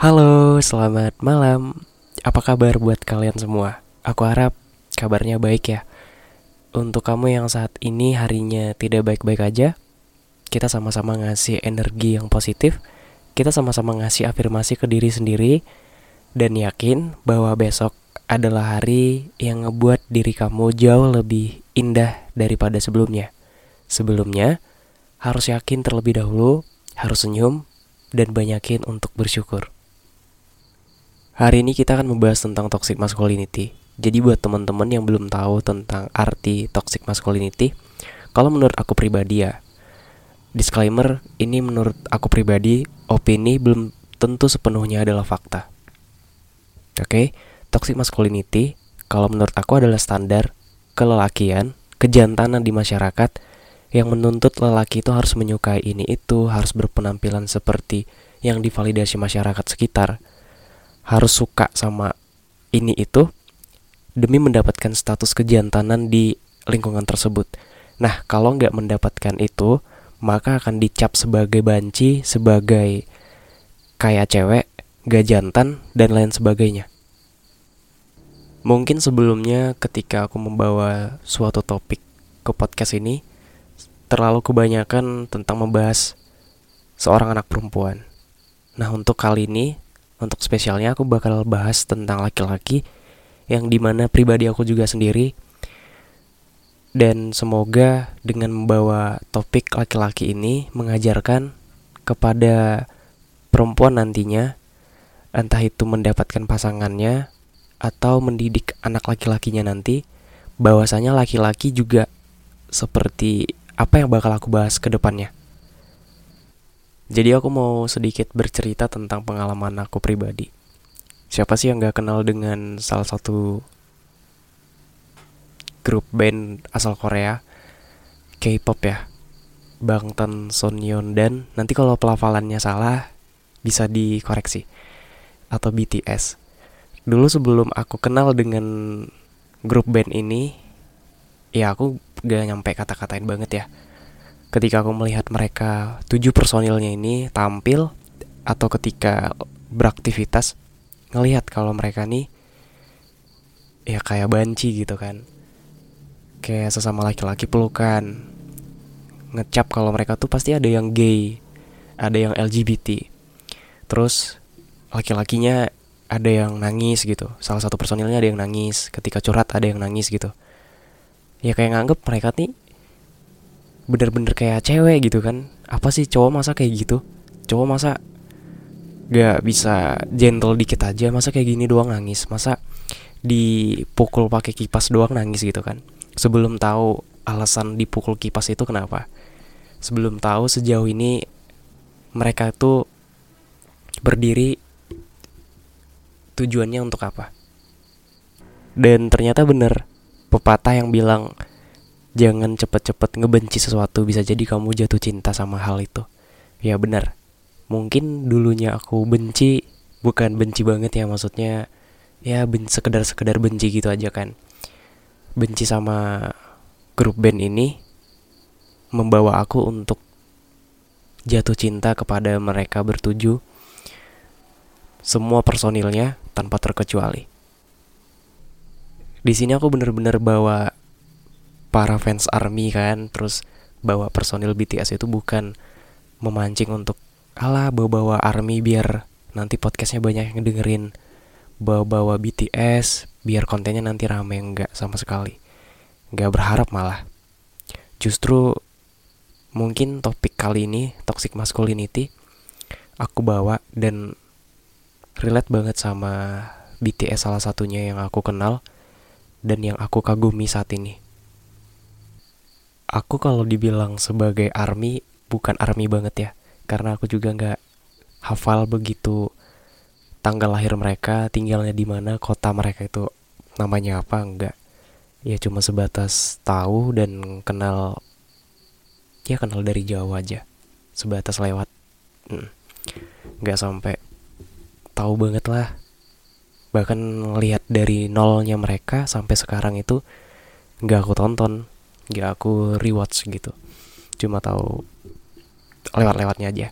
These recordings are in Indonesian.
Halo, selamat malam. Apa kabar buat kalian semua? Aku harap kabarnya baik ya. Untuk kamu yang saat ini harinya tidak baik-baik aja, kita sama-sama ngasih energi yang positif, kita sama-sama ngasih afirmasi ke diri sendiri, dan yakin bahwa besok adalah hari yang ngebuat diri kamu jauh lebih indah daripada sebelumnya. Sebelumnya, harus yakin terlebih dahulu, harus senyum, dan banyakin untuk bersyukur. Hari ini kita akan membahas tentang toxic masculinity. Jadi buat teman-teman yang belum tahu tentang arti toxic masculinity, kalau menurut aku pribadi ya, disclaimer, ini menurut aku pribadi, opini belum tentu sepenuhnya adalah fakta. Oke, okay? toxic masculinity kalau menurut aku adalah standar kelelakian, kejantanan di masyarakat yang menuntut lelaki itu harus menyukai ini itu, harus berpenampilan seperti yang divalidasi masyarakat sekitar harus suka sama ini itu demi mendapatkan status kejantanan di lingkungan tersebut. Nah, kalau nggak mendapatkan itu, maka akan dicap sebagai banci, sebagai kayak cewek, gak jantan, dan lain sebagainya. Mungkin sebelumnya ketika aku membawa suatu topik ke podcast ini, terlalu kebanyakan tentang membahas seorang anak perempuan. Nah, untuk kali ini untuk spesialnya aku bakal bahas tentang laki-laki yang di mana pribadi aku juga sendiri dan semoga dengan membawa topik laki-laki ini mengajarkan kepada perempuan nantinya entah itu mendapatkan pasangannya atau mendidik anak laki-lakinya nanti bahwasanya laki-laki juga seperti apa yang bakal aku bahas ke depannya. Jadi aku mau sedikit bercerita tentang pengalaman aku pribadi. Siapa sih yang gak kenal dengan salah satu grup band asal Korea, K-pop ya, Bangtan Sonyeon dan nanti kalau pelafalannya salah bisa dikoreksi atau BTS. Dulu sebelum aku kenal dengan grup band ini, ya aku gak nyampe kata-katain banget ya ketika aku melihat mereka tujuh personilnya ini tampil atau ketika beraktivitas ngelihat kalau mereka nih ya kayak banci gitu kan. Kayak sesama laki-laki pelukan. Ngecap kalau mereka tuh pasti ada yang gay ada yang LGBT terus laki-lakinya ada yang nangis gitu. Salah satu personilnya ada yang nangis. Ketika curhat ada yang nangis gitu. Ya kayak nganggep mereka nih bener-bener kayak cewek gitu kan. Apa sih cowok masa kayak gitu? Cowok masa gak bisa gentle dikit aja masa kayak gini doang nangis masa dipukul pakai kipas doang nangis gitu kan. Sebelum tahu alasan dipukul kipas itu kenapa. Sebelum tahu sejauh ini mereka itu berdiri tujuannya untuk apa. Dan ternyata bener pepatah yang bilang jangan cepet-cepet ngebenci sesuatu bisa jadi kamu jatuh cinta sama hal itu. Ya benar. Mungkin dulunya aku benci bukan benci banget ya maksudnya ya ben sekedar sekedar benci gitu aja kan. Benci sama grup band ini membawa aku untuk jatuh cinta kepada mereka bertuju semua personilnya tanpa terkecuali. Di sini aku bener-bener bawa para fans ARMY kan terus bawa personil BTS itu bukan memancing untuk ala bawa-bawa ARMY biar nanti podcastnya banyak yang dengerin. Bawa-bawa BTS biar kontennya nanti rame enggak sama sekali. Nggak berharap malah. Justru mungkin topik kali ini toxic masculinity aku bawa dan relate banget sama BTS salah satunya yang aku kenal dan yang aku kagumi saat ini aku kalau dibilang sebagai army bukan army banget ya karena aku juga nggak hafal begitu tanggal lahir mereka, tinggalnya di mana, kota mereka itu namanya apa enggak. Ya cuma sebatas tahu dan kenal ya kenal dari jauh aja. Sebatas lewat. Hmm. Nggak sampai tahu banget lah. Bahkan lihat dari nolnya mereka sampai sekarang itu nggak aku tonton, nggak aku rewatch gitu. Cuma tahu lewat-lewatnya aja.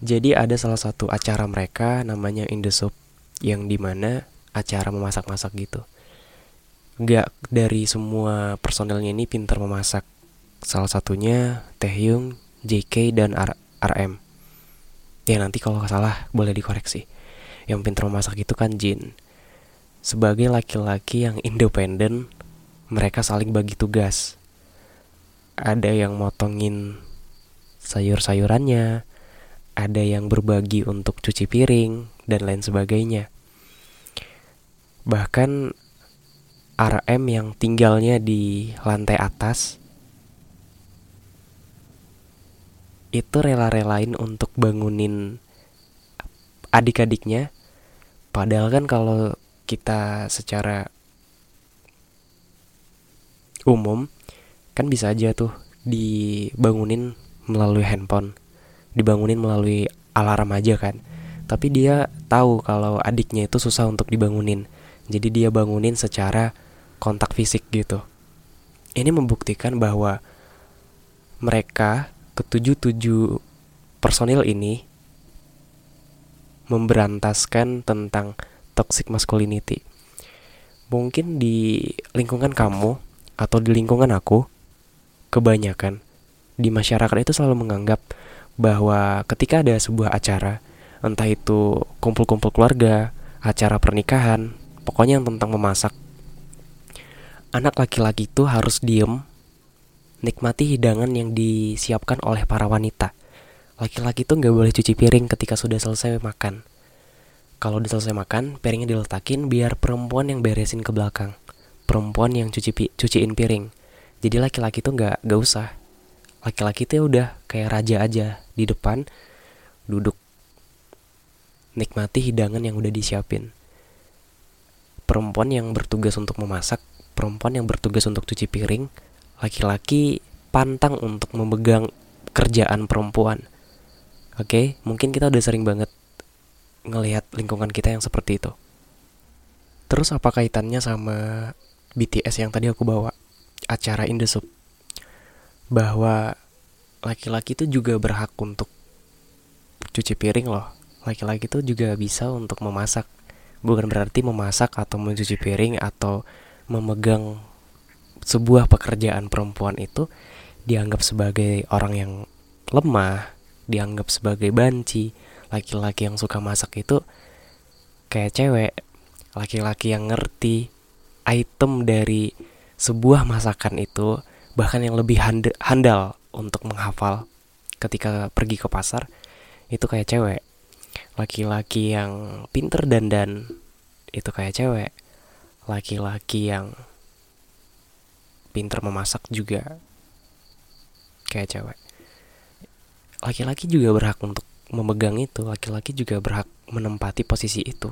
Jadi ada salah satu acara mereka namanya In The Soup yang di mana acara memasak-masak gitu. Gak dari semua personelnya ini pintar memasak. Salah satunya Taehyung, JK, dan R RM. Ya nanti kalau salah boleh dikoreksi. Yang pintar memasak itu kan Jin. Sebagai laki-laki yang independen, mereka saling bagi tugas. Ada yang motongin sayur-sayurannya, ada yang berbagi untuk cuci piring, dan lain sebagainya. Bahkan RM yang tinggalnya di lantai atas itu rela-relain untuk bangunin adik-adiknya. Padahal kan kalau kita secara umum kan bisa aja tuh dibangunin melalui handphone dibangunin melalui alarm aja kan. Tapi dia tahu kalau adiknya itu susah untuk dibangunin. Jadi dia bangunin secara kontak fisik gitu. Ini membuktikan bahwa mereka ketujuh tujuh personil ini memberantaskan tentang toxic masculinity. Mungkin di lingkungan kamu atau di lingkungan aku, kebanyakan di masyarakat itu selalu menganggap bahwa ketika ada sebuah acara, entah itu kumpul-kumpul keluarga, acara pernikahan, pokoknya yang tentang memasak, anak laki-laki itu harus diem, nikmati hidangan yang disiapkan oleh para wanita. Laki-laki itu nggak boleh cuci piring ketika sudah selesai makan. Kalau udah selesai makan, piringnya diletakin biar perempuan yang beresin ke belakang. Perempuan yang cuci pi cuciin piring. Jadi laki-laki itu nggak nggak usah. Laki-laki itu udah kayak raja aja. Di depan duduk. Nikmati hidangan yang udah disiapin. Perempuan yang bertugas untuk memasak perempuan yang bertugas untuk cuci piring laki-laki pantang untuk memegang kerjaan perempuan. Oke okay? mungkin kita udah sering banget ngelihat lingkungan kita yang seperti itu. Terus apa kaitannya sama BTS yang tadi aku bawa acara In The Soup bahwa laki-laki itu juga berhak untuk cuci piring loh. Laki-laki itu juga bisa untuk memasak. Bukan berarti memasak atau mencuci piring atau memegang sebuah pekerjaan perempuan itu dianggap sebagai orang yang lemah, dianggap sebagai banci. Laki-laki yang suka masak itu kayak cewek, laki-laki yang ngerti item dari sebuah masakan itu bahkan yang lebih hand handal untuk menghafal ketika pergi ke pasar itu kayak cewek. Laki-laki yang pinter dan dan itu kayak cewek. Laki-laki yang pinter memasak juga kayak cewek. Laki-laki juga berhak untuk memegang itu laki-laki juga berhak menempati posisi itu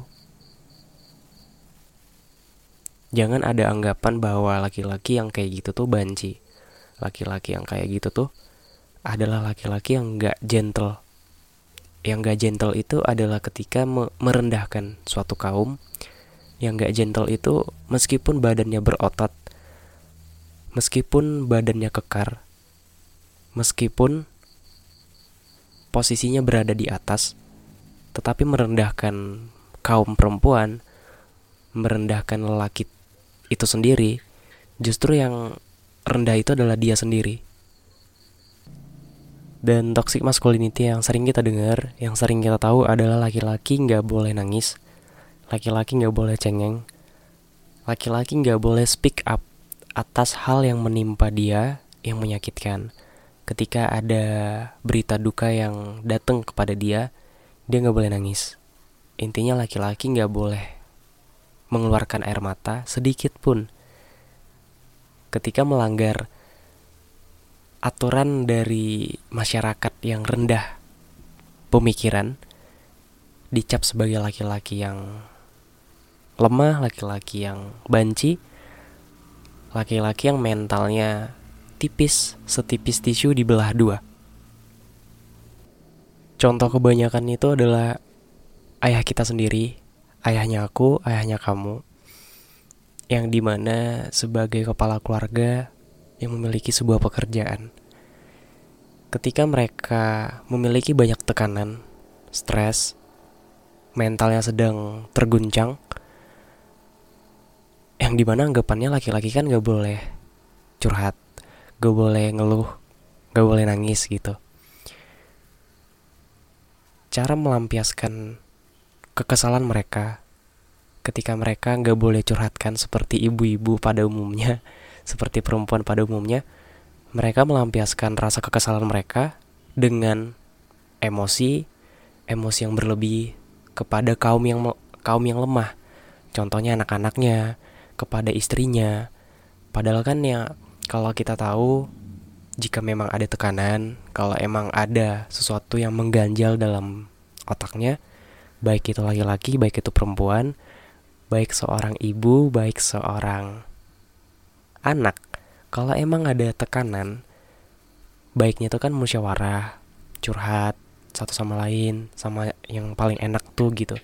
jangan ada anggapan bahwa laki-laki yang kayak gitu tuh banci. Laki-laki yang kayak gitu tuh adalah laki-laki yang gak gentle. Yang gak gentle itu adalah ketika merendahkan suatu kaum. Yang gak gentle itu meskipun badannya berotot meskipun badannya kekar meskipun posisinya berada di atas tetapi merendahkan kaum perempuan merendahkan lelaki itu sendiri justru yang rendah itu adalah dia sendiri. Dan toxic masculinity yang sering kita dengar, yang sering kita tahu adalah laki-laki nggak boleh nangis, laki-laki nggak boleh cengeng, laki-laki nggak boleh speak up atas hal yang menimpa dia yang menyakitkan. Ketika ada berita duka yang datang kepada dia, dia nggak boleh nangis. Intinya laki-laki nggak boleh mengeluarkan air mata sedikit pun ketika melanggar aturan dari masyarakat yang rendah pemikiran dicap sebagai laki-laki yang lemah, laki-laki yang banci, laki-laki yang mentalnya tipis, setipis tisu dibelah dua. Contoh kebanyakan itu adalah ayah kita sendiri, ayahnya aku, ayahnya kamu, yang di mana sebagai kepala keluarga yang memiliki sebuah pekerjaan. Ketika mereka memiliki banyak tekanan, stres, mentalnya sedang terguncang, yang di mana anggapannya laki-laki kan gak boleh curhat, gak boleh ngeluh, gak boleh nangis gitu cara melampiaskan kekesalan mereka ketika mereka nggak boleh curhatkan seperti ibu-ibu pada umumnya, seperti perempuan pada umumnya, mereka melampiaskan rasa kekesalan mereka dengan emosi, emosi yang berlebih kepada kaum yang kaum yang lemah. Contohnya anak-anaknya, kepada istrinya. Padahal kan ya kalau kita tahu jika memang ada tekanan, kalau emang ada sesuatu yang mengganjal dalam otaknya, baik itu laki-laki, baik itu perempuan, baik seorang ibu, baik seorang anak, kalau emang ada tekanan, baiknya itu kan musyawarah, curhat satu sama lain, sama yang paling enak tuh gitu.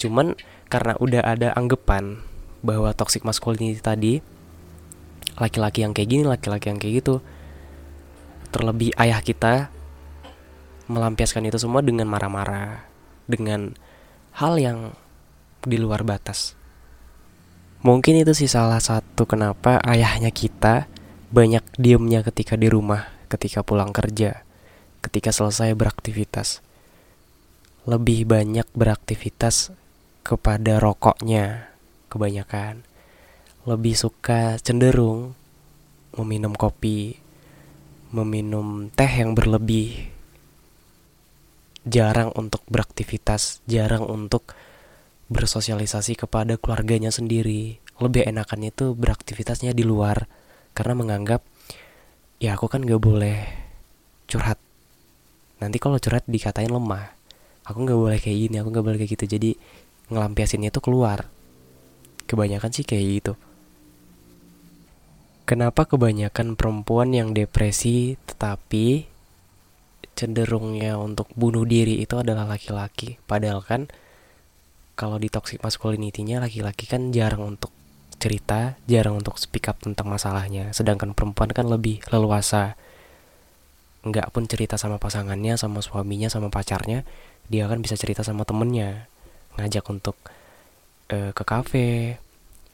Cuman karena udah ada anggapan bahwa toxic masculinity tadi laki-laki yang kayak gini, laki-laki yang kayak gitu, terlebih ayah kita melampiaskan itu semua dengan marah-marah, dengan hal yang di luar batas. Mungkin itu sih salah satu kenapa ayahnya kita banyak diemnya ketika di rumah, ketika pulang kerja, ketika selesai beraktivitas. Lebih banyak beraktivitas kepada rokoknya kebanyakan. Lebih suka cenderung meminum kopi, meminum teh yang berlebih, jarang untuk beraktivitas, jarang untuk bersosialisasi kepada keluarganya sendiri. Lebih enakan itu beraktivitasnya di luar karena menganggap ya aku kan gak boleh curhat. Nanti kalau curhat dikatain lemah. Aku gak boleh kayak gini, aku gak boleh kayak gitu. Jadi ngelampiasinnya itu keluar. Kebanyakan sih kayak gitu. Kenapa kebanyakan perempuan yang depresi tetapi cenderungnya untuk bunuh diri itu adalah laki-laki? Padahal kan kalau di toxic masculinity-nya laki-laki kan jarang untuk cerita, jarang untuk speak up tentang masalahnya. Sedangkan perempuan kan lebih leluasa. Nggak pun cerita sama pasangannya, sama suaminya, sama pacarnya, dia kan bisa cerita sama temennya. Ngajak untuk uh, ke kafe,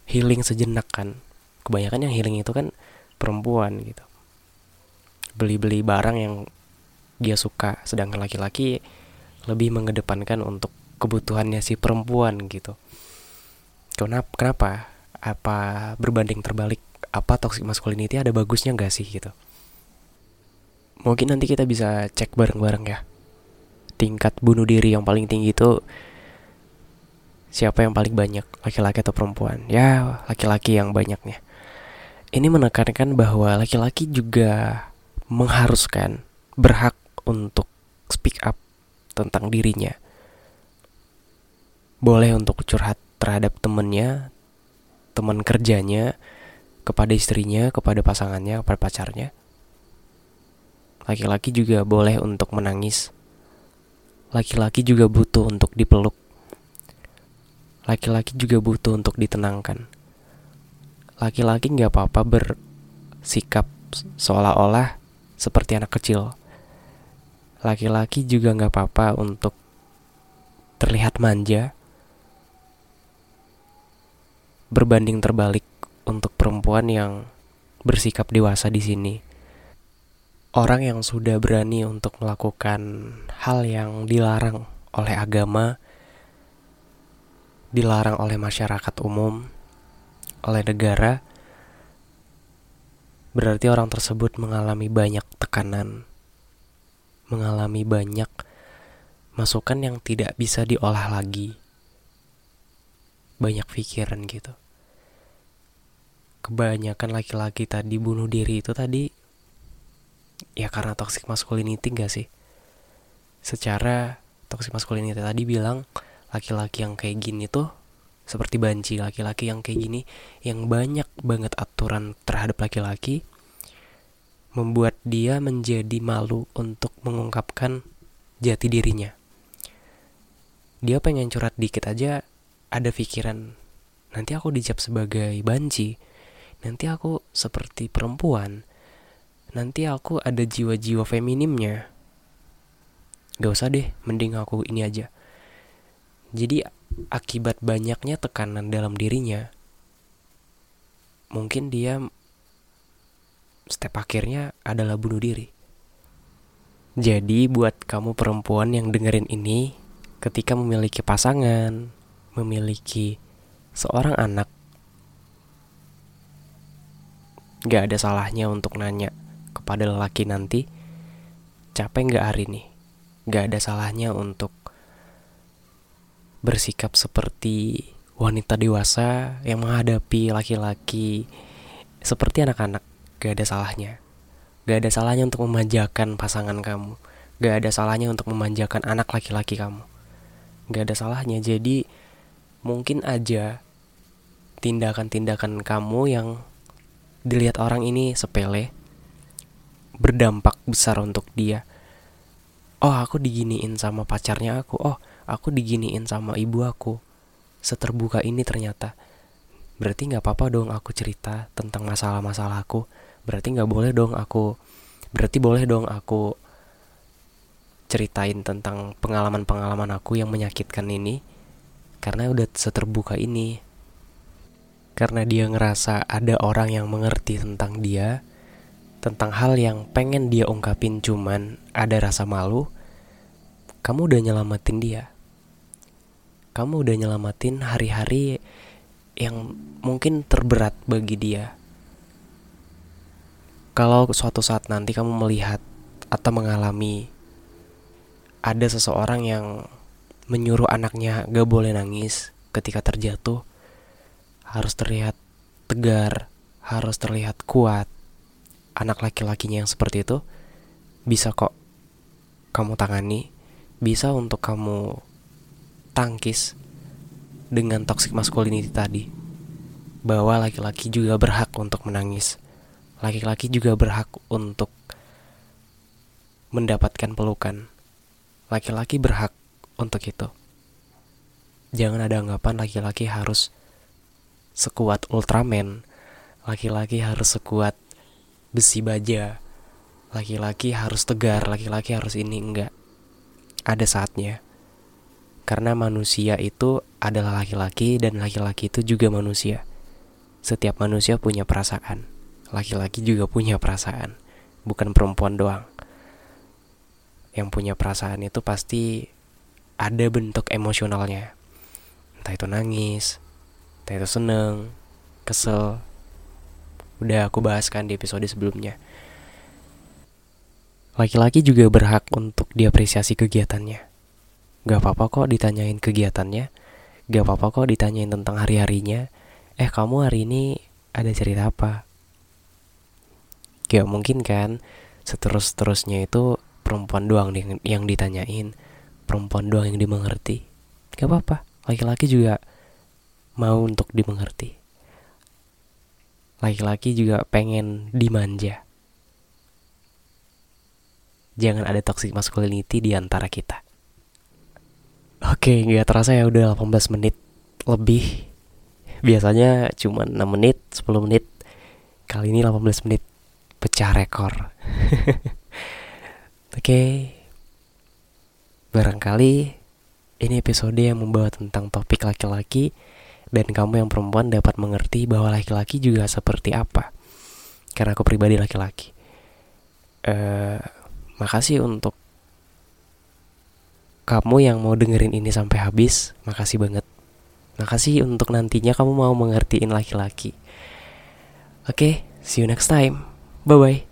healing sejenak kan kebanyakan yang healing itu kan perempuan gitu beli-beli barang yang dia suka sedangkan laki-laki lebih mengedepankan untuk kebutuhannya si perempuan gitu. Kenapa kenapa? Apa berbanding terbalik? Apa toxic masculinity ada bagusnya gak sih gitu? Mungkin nanti kita bisa cek bareng-bareng ya. Tingkat bunuh diri yang paling tinggi itu siapa yang paling banyak laki-laki atau perempuan? Ya laki-laki yang banyaknya. Ini menekankan bahwa laki-laki juga mengharuskan berhak untuk speak up tentang dirinya. Boleh untuk curhat terhadap temennya, teman kerjanya, kepada istrinya, kepada pasangannya, kepada pacarnya. Laki-laki juga boleh untuk menangis. Laki-laki juga butuh untuk dipeluk. Laki-laki juga butuh untuk ditenangkan laki-laki nggak apa-apa bersikap seolah-olah seperti anak kecil. Laki-laki juga nggak apa-apa untuk terlihat manja. Berbanding terbalik untuk perempuan yang bersikap dewasa di sini. Orang yang sudah berani untuk melakukan hal yang dilarang oleh agama, dilarang oleh masyarakat umum, oleh negara, berarti orang tersebut mengalami banyak tekanan, mengalami banyak masukan yang tidak bisa diolah lagi. Banyak pikiran gitu. Kebanyakan laki-laki tadi bunuh diri itu tadi Ya karena toxic masculinity gak sih? Secara toxic masculinity tadi bilang laki-laki yang kayak gini tuh seperti banci laki-laki yang kayak gini yang banyak banget aturan terhadap laki-laki membuat dia menjadi malu untuk mengungkapkan jati dirinya. Dia pengen curhat dikit aja ada pikiran nanti aku dicap sebagai banci, nanti aku seperti perempuan, nanti aku ada jiwa-jiwa feminimnya. Gak usah deh, mending aku ini aja. Jadi akibat banyaknya tekanan dalam dirinya, mungkin dia step akhirnya adalah bunuh diri. Jadi buat kamu perempuan yang dengerin ini, ketika memiliki pasangan, memiliki seorang anak, gak ada salahnya untuk nanya kepada lelaki nanti, capek gak hari ini? Gak ada salahnya untuk bersikap seperti wanita dewasa yang menghadapi laki-laki seperti anak-anak Gak ada salahnya. Gak ada salahnya untuk memanjakan pasangan kamu. Gak ada salahnya untuk memanjakan anak laki-laki kamu. Gak ada salahnya. Jadi mungkin aja tindakan-tindakan kamu yang dilihat orang ini sepele berdampak besar untuk dia. Oh, aku diginiin sama pacarnya aku. Oh, aku diginiin sama ibu aku. Seterbuka ini ternyata. Berarti nggak apa-apa dong aku cerita tentang masalah-masalah aku berarti nggak boleh dong aku berarti boleh dong aku ceritain tentang pengalaman-pengalaman aku yang menyakitkan ini karena udah seterbuka ini. Karena dia ngerasa ada orang yang mengerti tentang dia tentang hal yang pengen dia ungkapin cuman ada rasa malu kamu udah nyelamatin dia. Kamu udah nyelamatin hari-hari yang mungkin terberat bagi dia kalau suatu saat nanti kamu melihat atau mengalami ada seseorang yang menyuruh anaknya gak boleh nangis ketika terjatuh, harus terlihat tegar, harus terlihat kuat. Anak laki-lakinya yang seperti itu bisa kok kamu tangani, bisa untuk kamu tangkis dengan toxic masculinity tadi. Bahwa laki-laki juga berhak untuk menangis laki-laki juga berhak untuk mendapatkan pelukan. Laki-laki berhak untuk itu. Jangan ada anggapan laki-laki harus sekuat Ultraman, laki-laki harus sekuat besi baja, laki-laki harus tegar, laki-laki harus ini enggak. Ada saatnya. Karena manusia itu adalah laki-laki dan laki-laki itu juga manusia. Setiap manusia punya perasaan laki-laki juga punya perasaan, bukan perempuan doang. Yang punya perasaan itu pasti ada bentuk emosionalnya. Entah itu nangis, entah itu seneng, kesel. Udah aku bahaskan di episode sebelumnya. Laki-laki juga berhak untuk diapresiasi kegiatannya. Gak apa-apa kok ditanyain kegiatannya. Gak apa-apa kok ditanyain tentang hari-harinya. Eh kamu hari ini ada cerita apa? Gak mungkin kan seterus-terusnya itu perempuan doang yang, yang ditanyain perempuan doang yang dimengerti. Gak apa-apa laki-laki juga mau untuk dimengerti. Laki-laki juga pengen dimanja. Jangan ada toxic masculinity di antara kita. Oke nggak terasa ya udah 18 menit lebih. Biasanya cuma 6 menit 10 menit. Kali ini 18 menit pecah rekor. Oke, okay. barangkali ini episode yang membawa tentang topik laki-laki dan kamu yang perempuan dapat mengerti bahwa laki-laki juga seperti apa. Karena aku pribadi laki-laki. Uh, makasih untuk kamu yang mau dengerin ini sampai habis. Makasih banget. Makasih untuk nantinya kamu mau mengertiin laki-laki. Oke, okay, see you next time. Bye bye.